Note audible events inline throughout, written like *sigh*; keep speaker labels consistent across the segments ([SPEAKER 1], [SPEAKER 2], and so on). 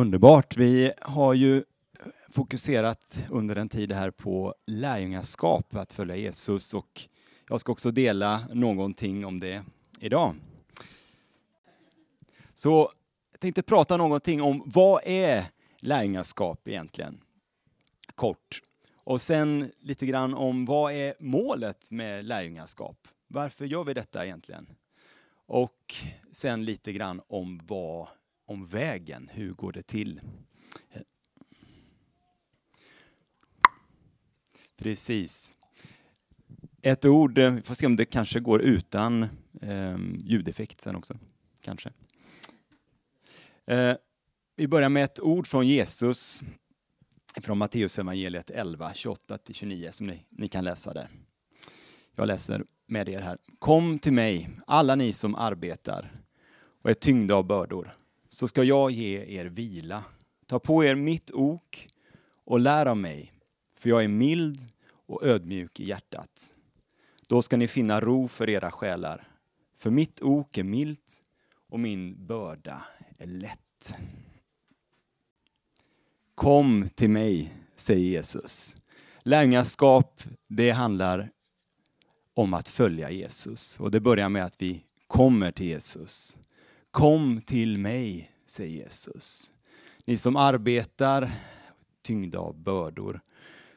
[SPEAKER 1] Underbart. Vi har ju fokuserat under en tid här på lärjungaskap, att följa Jesus och jag ska också dela någonting om det idag. Så jag tänkte prata någonting om vad är lärjungaskap egentligen? Kort. Och sen lite grann om vad är målet med lärjungaskap? Varför gör vi detta egentligen? Och sen lite grann om vad om vägen. Hur går det till? Precis. Ett ord, eh, vi får se om det kanske går utan eh, ljudeffekt sen också. Kanske. Eh, vi börjar med ett ord från Jesus från Matteus evangeliet 11, 28-29 som ni, ni kan läsa där. Jag läser med er här. Kom till mig, alla ni som arbetar och är tyngda av bördor, så ska jag ge er vila. Ta på er mitt ok och lär av mig, för jag är mild och ödmjuk i hjärtat. Då ska ni finna ro för era själar. För mitt ok är milt och min börda är lätt. Kom till mig, säger Jesus. Lärjungaskap, det handlar om att följa Jesus. Och det börjar med att vi kommer till Jesus. Kom till mig, säger Jesus. Ni som arbetar tyngda av bördor.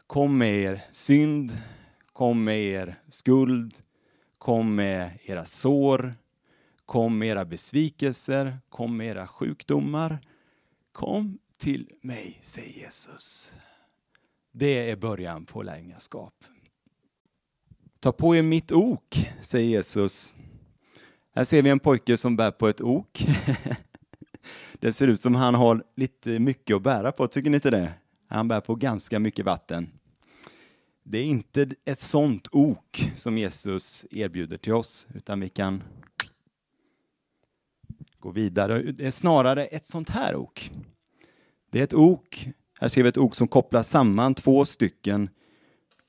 [SPEAKER 1] Kom med er synd, kom med er skuld, kom med era sår, kom med era besvikelser, kom med era sjukdomar. Kom till mig, säger Jesus. Det är början på lärjungaskap. Ta på er mitt ok, säger Jesus. Här ser vi en pojke som bär på ett ok. *laughs* Det ser ut som han har lite mycket att bära på, tycker ni inte det? Han bär på ganska mycket vatten. Det är inte ett sånt ok som Jesus erbjuder till oss, utan vi kan gå vidare. Det är snarare ett sånt här ok. Det är ett ok, här ser vi ett ok som kopplar samman två stycken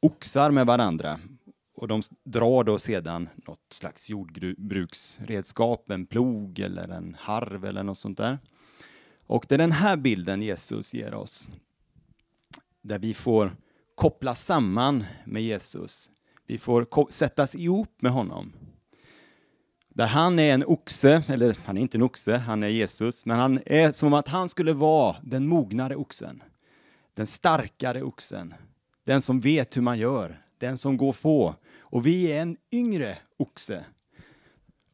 [SPEAKER 1] oxar med varandra. Och de drar då sedan något slags jordbruksredskap, en plog eller en harv eller något sånt där. Och det är den här bilden Jesus ger oss. Där vi får koppla samman med Jesus. Vi får sättas ihop med honom. Där han är en oxe, eller han är inte en oxe, han är Jesus, men han är som att han skulle vara den mognare oxen. Den starkare oxen. Den som vet hur man gör, den som går på. Och vi är en yngre oxe.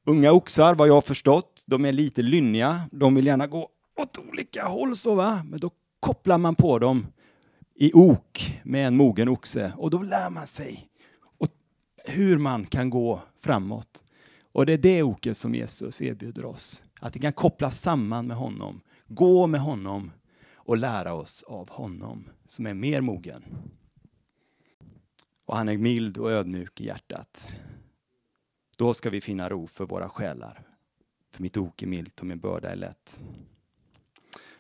[SPEAKER 1] Unga oxar, vad jag har förstått, de är lite lynniga. De vill gärna gå åt olika håll så va, men då kopplar man på dem i ok med en mogen oxe och då lär man sig hur man kan gå framåt. Och det är det oket som Jesus erbjuder oss. Att vi kan kopplas samman med honom, gå med honom och lära oss av honom som är mer mogen. Och han är mild och ödmjuk i hjärtat. Då ska vi finna ro för våra själar. För mitt ok är milt och min börda är lätt.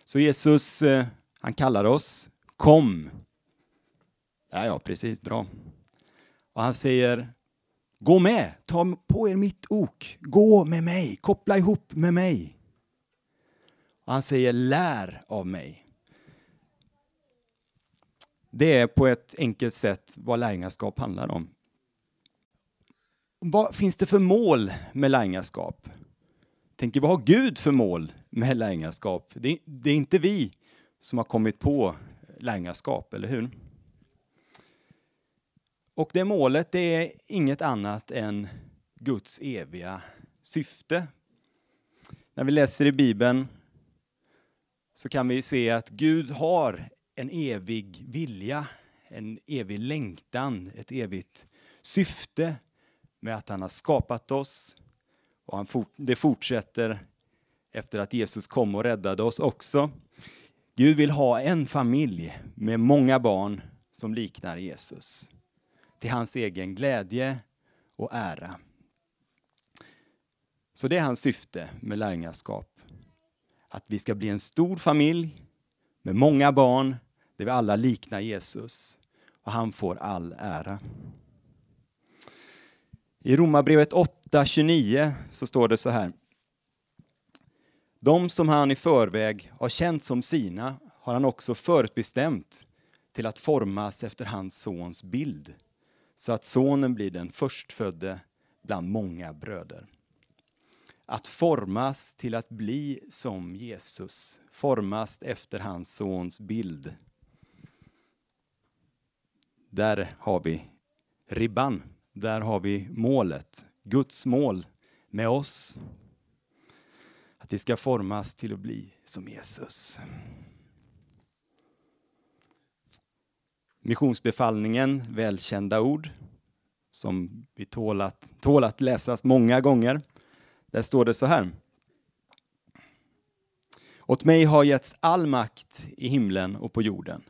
[SPEAKER 1] Så Jesus, eh, han kallar oss, kom. Ja, ja, precis, bra. Och han säger, gå med, ta på er mitt ok, gå med mig, koppla ihop med mig. Och han säger, lär av mig. Det är på ett enkelt sätt vad lärjungaskap handlar om. Vad finns det för mål med lärjungaskap? Tänker, vad har Gud för mål med lärjungaskap? Det, det är inte vi som har kommit på lärjungaskap, eller hur? Och det målet det är inget annat än Guds eviga syfte. När vi läser i Bibeln så kan vi se att Gud har en evig vilja, en evig längtan, ett evigt syfte med att han har skapat oss. Och han fort, det fortsätter efter att Jesus kom och räddade oss också. Gud vill ha en familj med många barn som liknar Jesus. Till hans egen glädje och ära. Så det är hans syfte med lärjungaskap. Att vi ska bli en stor familj med många barn där vi alla liknar Jesus och han får all ära. I Romarbrevet 8.29 så står det så här. De som han i förväg har känt som sina har han också förutbestämt till att formas efter hans sons bild, så att sonen blir den förstfödde bland många bröder. Att formas till att bli som Jesus, formas efter hans sons bild. Där har vi ribban, där har vi målet, Guds mål med oss. Att vi ska formas till att bli som Jesus. Missionsbefallningen, välkända ord, som vi tål att, tål att läsas många gånger. Där står det så här. Åt mig har getts all makt i himlen och på jorden.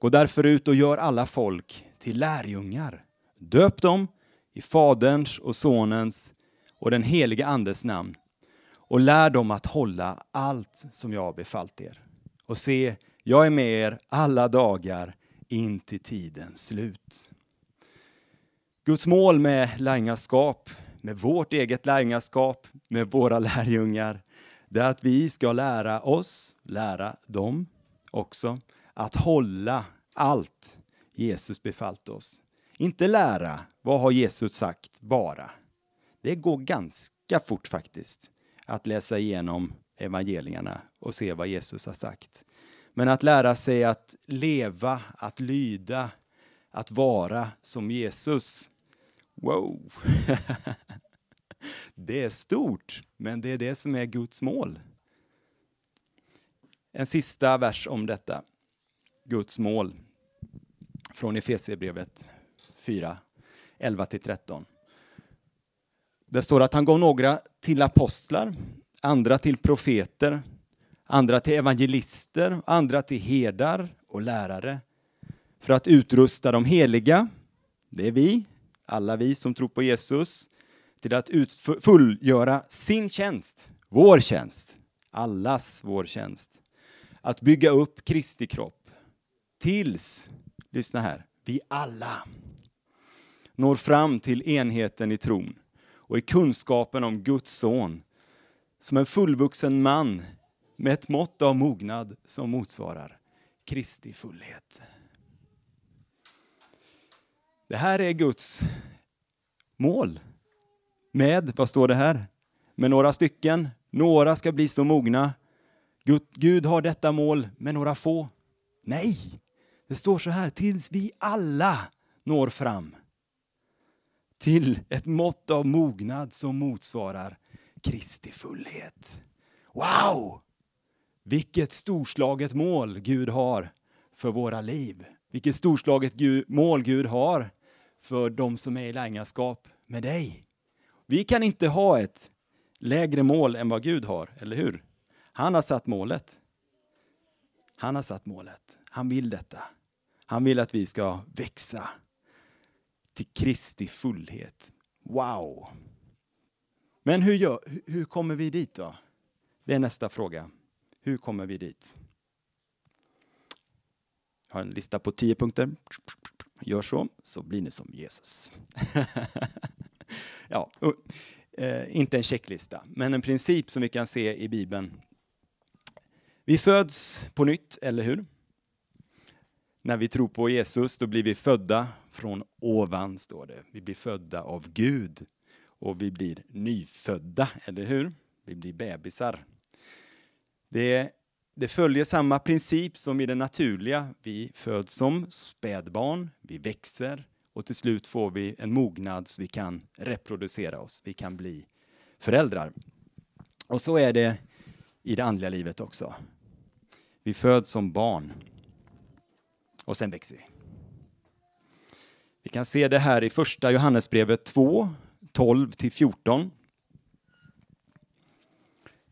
[SPEAKER 1] Gå därför ut och gör alla folk till lärjungar. Döp dem i Faderns och Sonens och den helige Andes namn och lär dem att hålla allt som jag har befallt er. Och se, jag är med er alla dagar in till tidens slut. Guds mål med lärjungaskap, med vårt eget lärjungaskap, med våra lärjungar, det är att vi ska lära oss, lära dem också, att hålla allt Jesus befallt oss. Inte lära, vad har Jesus sagt, bara. Det går ganska fort faktiskt att läsa igenom evangelierna och se vad Jesus har sagt. Men att lära sig att leva, att lyda, att vara som Jesus. Wow! *laughs* det är stort, men det är det som är Guds mål. En sista vers om detta. Guds mål från Efesierbrevet 4, 11-13. Det står att han gav några till apostlar, andra till profeter, andra till evangelister, andra till herdar och lärare för att utrusta de heliga, det är vi, alla vi som tror på Jesus, till att fullgöra sin tjänst, vår tjänst, allas vår tjänst. Att bygga upp Kristi kropp tills, lyssna här, vi alla når fram till enheten i tron och i kunskapen om Guds son som en fullvuxen man med ett mått av mognad som motsvarar Kristi fullhet. Det här är Guds mål. Med, vad står det här? Med några stycken. Några ska bli så mogna. Gud, Gud har detta mål med några få. Nej, det står så här, tills vi alla når fram till ett mått av mognad som motsvarar Kristi fullhet. Wow! Vilket storslaget mål Gud har för våra liv. Vilket storslaget mål Gud har för de som är i lärjungaskap med dig. Vi kan inte ha ett lägre mål än vad Gud har, eller hur? Han har satt målet. Han har satt målet. Han vill detta. Han vill att vi ska växa till Kristi fullhet. Wow! Men hur, gör, hur kommer vi dit då? Det är nästa fråga. Hur kommer vi dit? Jag har en lista på tio punkter. Gör så, så blir ni som Jesus. *laughs* ja, eh, inte en checklista, men en princip som vi kan se i Bibeln. Vi föds på nytt, eller hur? När vi tror på Jesus, då blir vi födda från ovan, står det. Vi blir födda av Gud och vi blir nyfödda, eller hur? Vi blir bebisar. Det, det följer samma princip som i det naturliga. Vi föds som spädbarn, vi växer och till slut får vi en mognad så vi kan reproducera oss, vi kan bli föräldrar. Och så är det i det andliga livet också. Vi föds som barn och sen växer vi. Vi kan se det här i första Johannesbrevet 2, 12 14.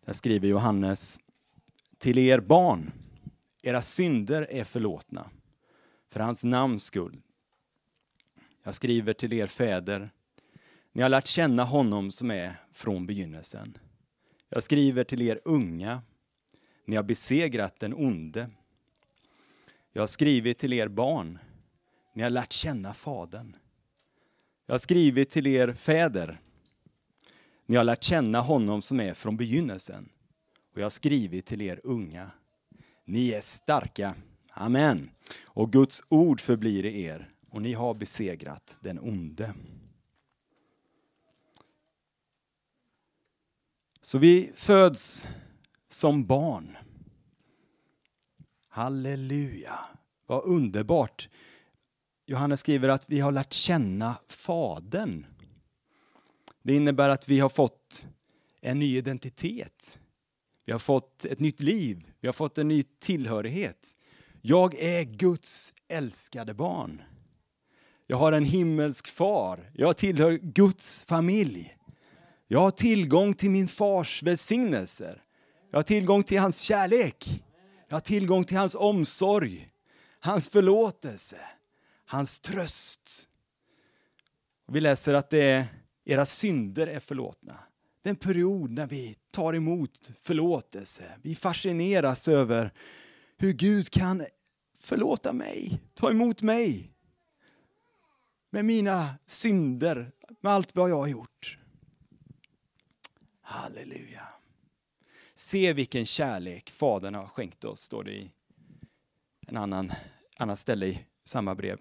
[SPEAKER 1] Där skriver Johannes till er barn, era synder är förlåtna för hans namns skull. Jag skriver till er fäder, ni har lärt känna honom som är från begynnelsen. Jag skriver till er unga, ni har besegrat den onde. Jag har skrivit till er barn, ni har lärt känna Fadern. Jag har skrivit till er fäder, ni har lärt känna honom som är från begynnelsen. och jag har skrivit till er unga. Ni är starka. Amen. Och Guds ord förblir i er och ni har besegrat den onde. Så vi föds som barn. Halleluja, vad underbart. Johannes skriver att vi har lärt känna Fadern. Det innebär att vi har fått en ny identitet. Vi har fått ett nytt liv, vi har fått en ny tillhörighet. Jag är Guds älskade barn. Jag har en himmelsk far. Jag tillhör Guds familj. Jag har tillgång till min fars välsignelser. Jag har tillgång till hans kärlek. Jag har tillgång till hans omsorg, hans förlåtelse, hans tröst. Vi läser att det är, era synder är förlåtna. Det är en period när vi tar emot förlåtelse. Vi fascineras över hur Gud kan förlåta mig, ta emot mig med mina synder, med allt vad jag har gjort. Halleluja. Se vilken kärlek Fadern har skänkt oss, står det i en annan, annan ställe i samma brev.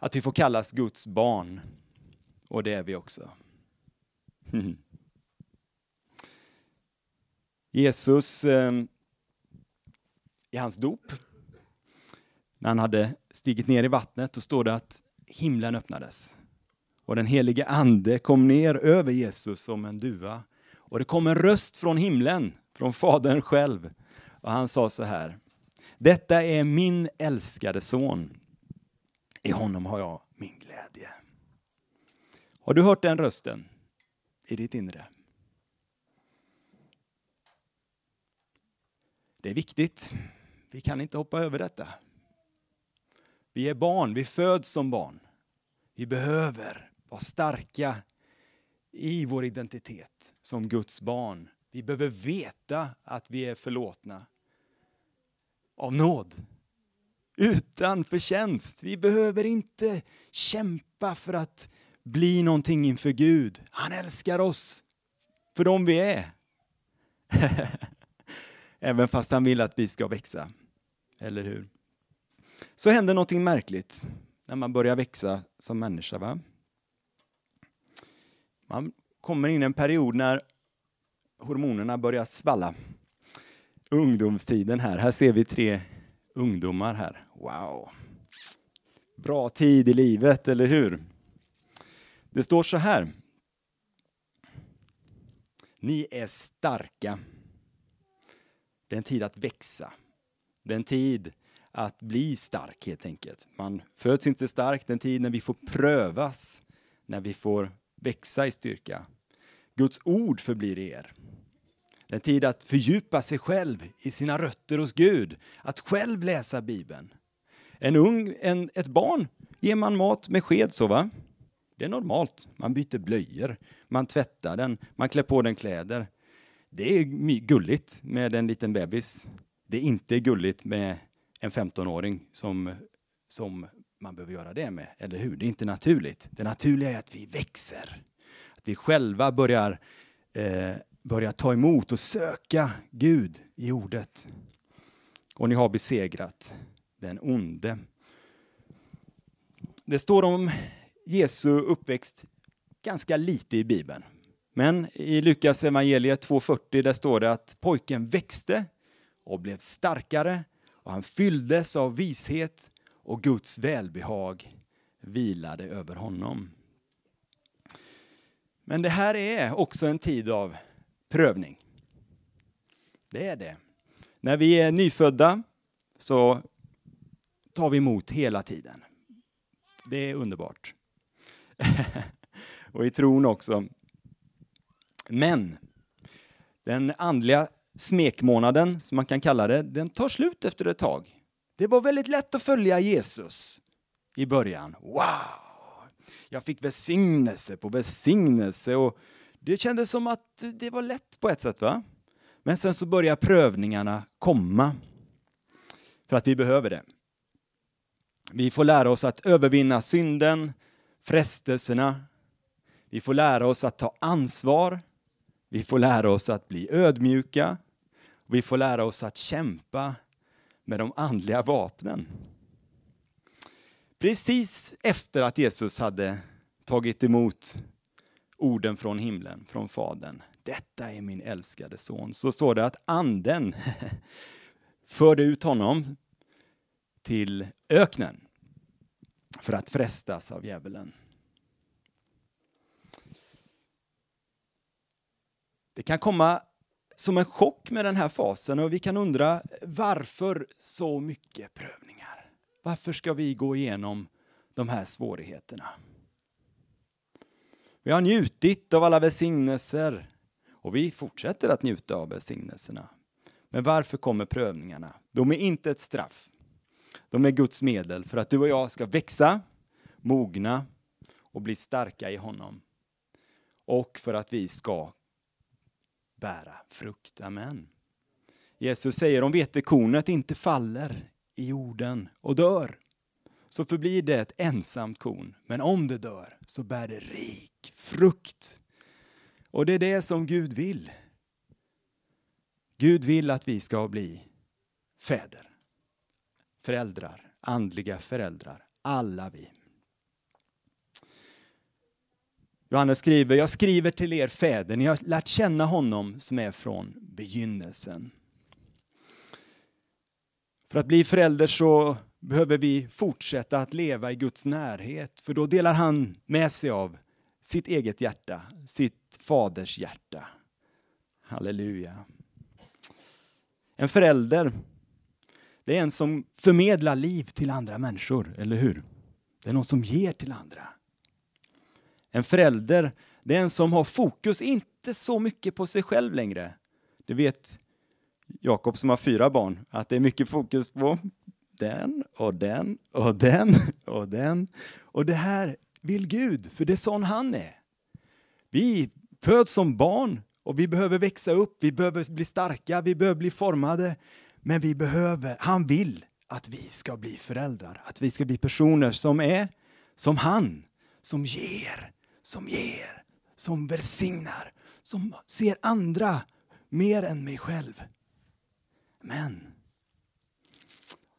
[SPEAKER 1] Att vi får kallas Guds barn, och det är vi också. *laughs* Jesus, ehm, i hans dop, när han hade stigit ner i vattnet, då står det att himlen öppnades. Och den helige ande kom ner över Jesus som en duva. Och det kom en röst från himlen, från Fadern själv. Och han sa så här. Detta är min älskade son. I honom har jag min glädje. Har du hört den rösten i ditt inre? Det är viktigt. Vi kan inte hoppa över detta. Vi är barn, vi föds som barn. Vi behöver vara starka i vår identitet som Guds barn. Vi behöver veta att vi är förlåtna av nåd. Utan förtjänst. Vi behöver inte kämpa för att bli någonting inför Gud. Han älskar oss för de vi är. *laughs* Även fast han vill att vi ska växa. Eller hur? Så händer någonting märkligt när man börjar växa som människa. Va? Man kommer in i en period när hormonerna börjar svalla. Ungdomstiden här. Här ser vi tre ungdomar här. Wow! Bra tid i livet, eller hur? Det står så här. Ni är starka. Det är en tid att växa. Det är en tid att bli stark helt enkelt. Man föds inte stark, det är en tid när vi får prövas, när vi får växa i styrka. Guds ord förblir i er. Det är en tid att fördjupa sig själv i sina rötter hos Gud, att själv läsa Bibeln. En ung, en, ett barn ger man mat med sked så va? Det är normalt. Man byter blöjor, man tvättar den, man klär på den kläder. Det är gulligt med en liten bebis. Det är inte gulligt med en 15-åring som, som man behöver göra det med, eller hur? Det är inte naturligt. Det naturliga är att vi växer. Att vi själva börjar, eh, börjar ta emot och söka Gud i ordet. Och ni har besegrat den onde. Det står om Jesu uppväxt ganska lite i Bibeln. Men i Lukas evangeliet 2.40 där står det att pojken växte och blev starkare och han fylldes av vishet och Guds välbehag vilade över honom. Men det här är också en tid av prövning. Det är det. När vi är nyfödda så tar vi emot hela tiden. Det är underbart. *laughs* och i tron också. Men den andliga smekmånaden, som man kan kalla det, den tar slut efter ett tag. Det var väldigt lätt att följa Jesus i början. Wow! Jag fick välsignelse på välsignelse och det kändes som att det var lätt på ett sätt. va? Men sen så börjar prövningarna komma. För att vi behöver det. Vi får lära oss att övervinna synden, frestelserna. Vi får lära oss att ta ansvar Vi får lära oss att bli ödmjuka. Vi får lära oss att kämpa med de andliga vapnen. Precis efter att Jesus hade tagit emot orden från himlen, från Fadern. Detta är min älskade son. Så står det att anden *laughs* förde ut honom till öknen för att frestas av djävulen. Det kan komma som en chock med den här fasen och vi kan undra varför så mycket prövningar? Varför ska vi gå igenom de här svårigheterna? Vi har njutit av alla välsignelser och vi fortsätter att njuta av välsignelserna. Men varför kommer prövningarna? De är inte ett straff. De är Guds medel för att du och jag ska växa, mogna och bli starka i honom. Och för att vi ska bära frukt. Amen. Jesus säger om vetekornet inte faller i jorden och dör, så förblir det ett ensamt korn. Men om det dör så bär det rik frukt. Och det är det som Gud vill. Gud vill att vi ska bli fäder, föräldrar, andliga föräldrar, alla vi. Johannes skriver, jag skriver till er fäder, ni har lärt känna honom som är från begynnelsen. För att bli förälder så behöver vi fortsätta att leva i Guds närhet, för då delar han med sig av sitt eget hjärta, sitt faders hjärta. Halleluja. En förälder, det är en som förmedlar liv till andra människor, eller hur? Det är någon som ger till andra. En förälder, det är en som har fokus inte så mycket på sig själv längre. Det vet Jakob som har fyra barn, att det är mycket fokus på den och den och den och den. Och det här vill Gud, för det är sån han är. Vi föds som barn och vi behöver växa upp, vi behöver bli starka, vi behöver bli formade. Men vi behöver, han vill att vi ska bli föräldrar, att vi ska bli personer som är som han, som ger, som ger, som välsignar, som ser andra mer än mig själv. Men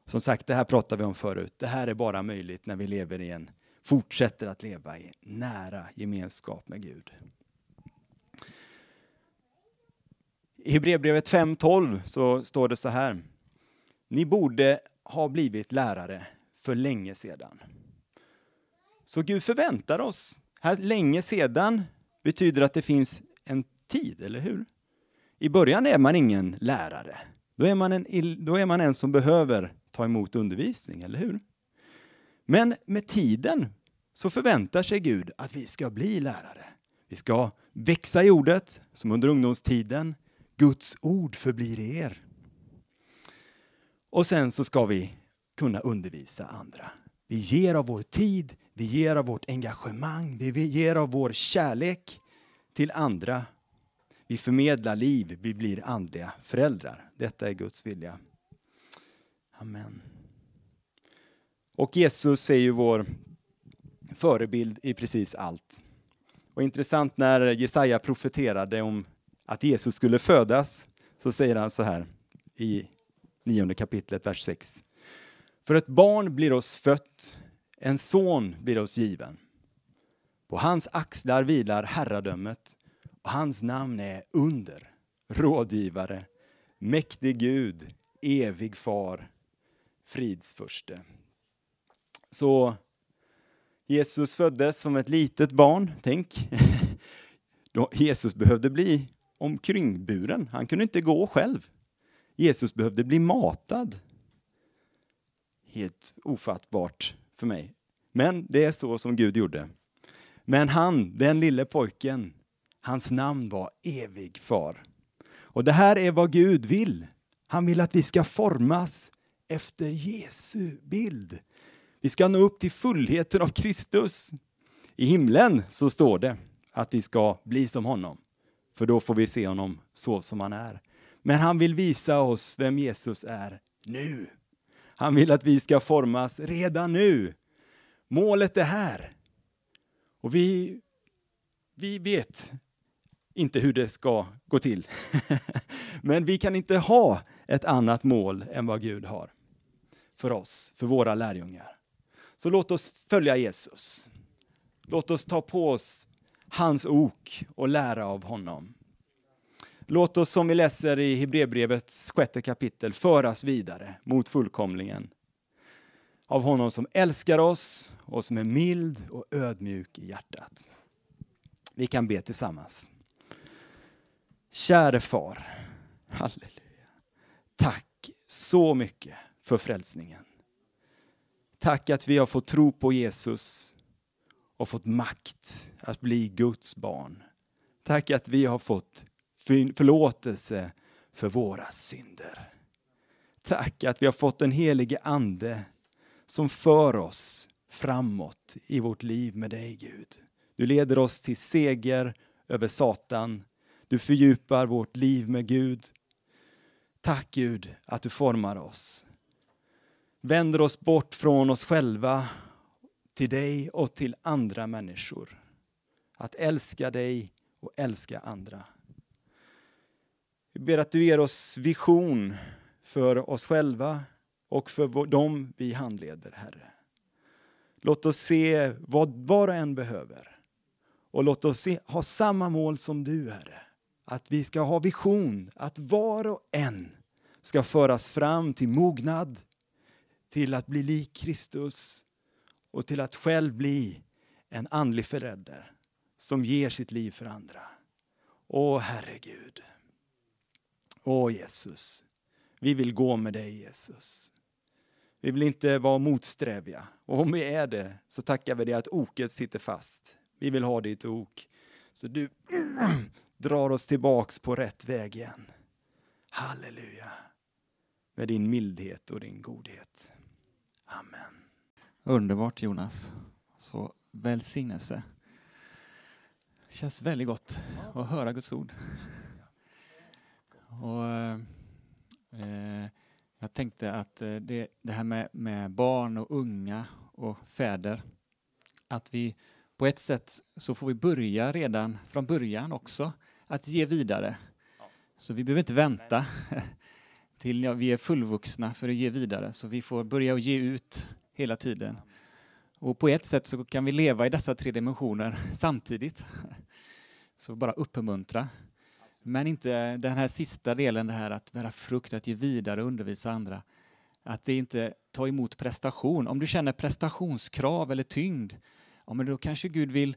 [SPEAKER 1] som sagt, det här pratade vi om förut. Det här är bara möjligt när vi lever i en, fortsätter att leva i nära gemenskap med Gud. I Hebreerbrevet 5.12 så står det så här. Ni borde ha blivit lärare för länge sedan. Så Gud förväntar oss här länge sedan betyder att det finns en tid, eller hur? I början är man ingen lärare. Då är man en, då är man en som behöver ta emot undervisning, eller hur? Men med tiden så förväntar sig Gud att vi ska bli lärare. Vi ska växa i ordet, som under ungdomstiden. Guds ord förblir er. Och sen så ska vi kunna undervisa andra. Vi ger av vår tid, vi ger av vårt engagemang, vi ger av vår kärlek till andra. Vi förmedlar liv, vi blir andliga föräldrar. Detta är Guds vilja. Amen. Och Jesus är ju vår förebild i precis allt. Och intressant när Jesaja profeterade om att Jesus skulle födas, så säger han så här i nionde kapitlet, vers 6. För ett barn blir oss fött, en son blir oss given. På hans axlar vilar herradömet och hans namn är under, rådgivare, mäktig Gud, evig far, fridsförste. Så Jesus föddes som ett litet barn, tänk. *laughs* Jesus behövde bli omkringburen, han kunde inte gå själv. Jesus behövde bli matad. Helt ofattbart för mig. Men det är så som Gud gjorde. Men han, den lille pojken, hans namn var evig far. Och det här är vad Gud vill. Han vill att vi ska formas efter Jesu bild. Vi ska nå upp till fullheten av Kristus. I himlen så står det att vi ska bli som honom, för då får vi se honom så som han är. Men han vill visa oss vem Jesus är nu. Han vill att vi ska formas redan nu. Målet är här. Och vi, vi vet inte hur det ska gå till. *laughs* Men vi kan inte ha ett annat mål än vad Gud har för oss, för våra lärjungar. Så låt oss följa Jesus. Låt oss ta på oss hans ok och lära av honom. Låt oss, som vi läser i Hebreerbrevets sjätte kapitel, föras vidare mot fullkomlingen av honom som älskar oss och som är mild och ödmjuk i hjärtat. Vi kan be tillsammans. Käre far, halleluja. Tack så mycket för frälsningen. Tack att vi har fått tro på Jesus och fått makt att bli Guds barn. Tack att vi har fått förlåtelse för våra synder. Tack att vi har fått den helige ande som för oss framåt i vårt liv med dig Gud. Du leder oss till seger över Satan. Du fördjupar vårt liv med Gud. Tack Gud att du formar oss. Vänder oss bort från oss själva till dig och till andra människor. Att älska dig och älska andra. Vi ber att du ger oss vision för oss själva och för dem vi handleder, Herre. Låt oss se vad var och en behöver. Och låt oss se, ha samma mål som du, Herre. Att vi ska ha vision, att var och en ska föras fram till mognad, till att bli lik Kristus och till att själv bli en andlig förälder som ger sitt liv för andra. Åh Herre Gud. Åh Jesus. Vi vill gå med dig Jesus. Vi vill inte vara motsträviga. Och om vi är det så tackar vi dig att oket sitter fast. Vi vill ha ditt ok. Så du *clears throat* drar oss tillbaks på rätt väg igen. Halleluja. Med din mildhet och din godhet. Amen.
[SPEAKER 2] Underbart Jonas. Så välsignelse. Det känns väldigt gott att höra Guds ord. Och, eh, eh, jag tänkte att eh, det, det här med, med, barn och unga och fäder, att vi på ett sätt så får vi börja redan från början också att ge vidare. Så vi behöver inte vänta *laughs* till ja, vi är fullvuxna för att ge vidare, så vi får börja att ge ut hela tiden. Och på ett sätt så kan vi leva i dessa tre dimensioner samtidigt. *laughs* Så bara uppmuntra. Men inte den här sista delen, det här att bära frukt, att ge vidare och undervisa andra. Att det inte ta emot prestation. Om du känner prestationskrav eller tyngd, ja, men då kanske Gud vill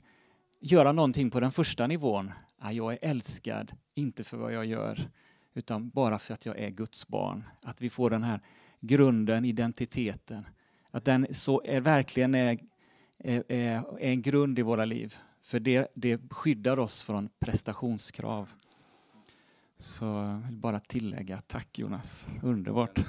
[SPEAKER 2] göra någonting på den första nivån. Ja, jag är älskad, inte för vad jag gör, utan bara för att jag är Guds barn. Att vi får den här grunden, identiteten. Att den så är, verkligen är, är, är en grund i våra liv. För det, det skyddar oss från prestationskrav. Så jag vill bara tillägga tack Jonas, underbart.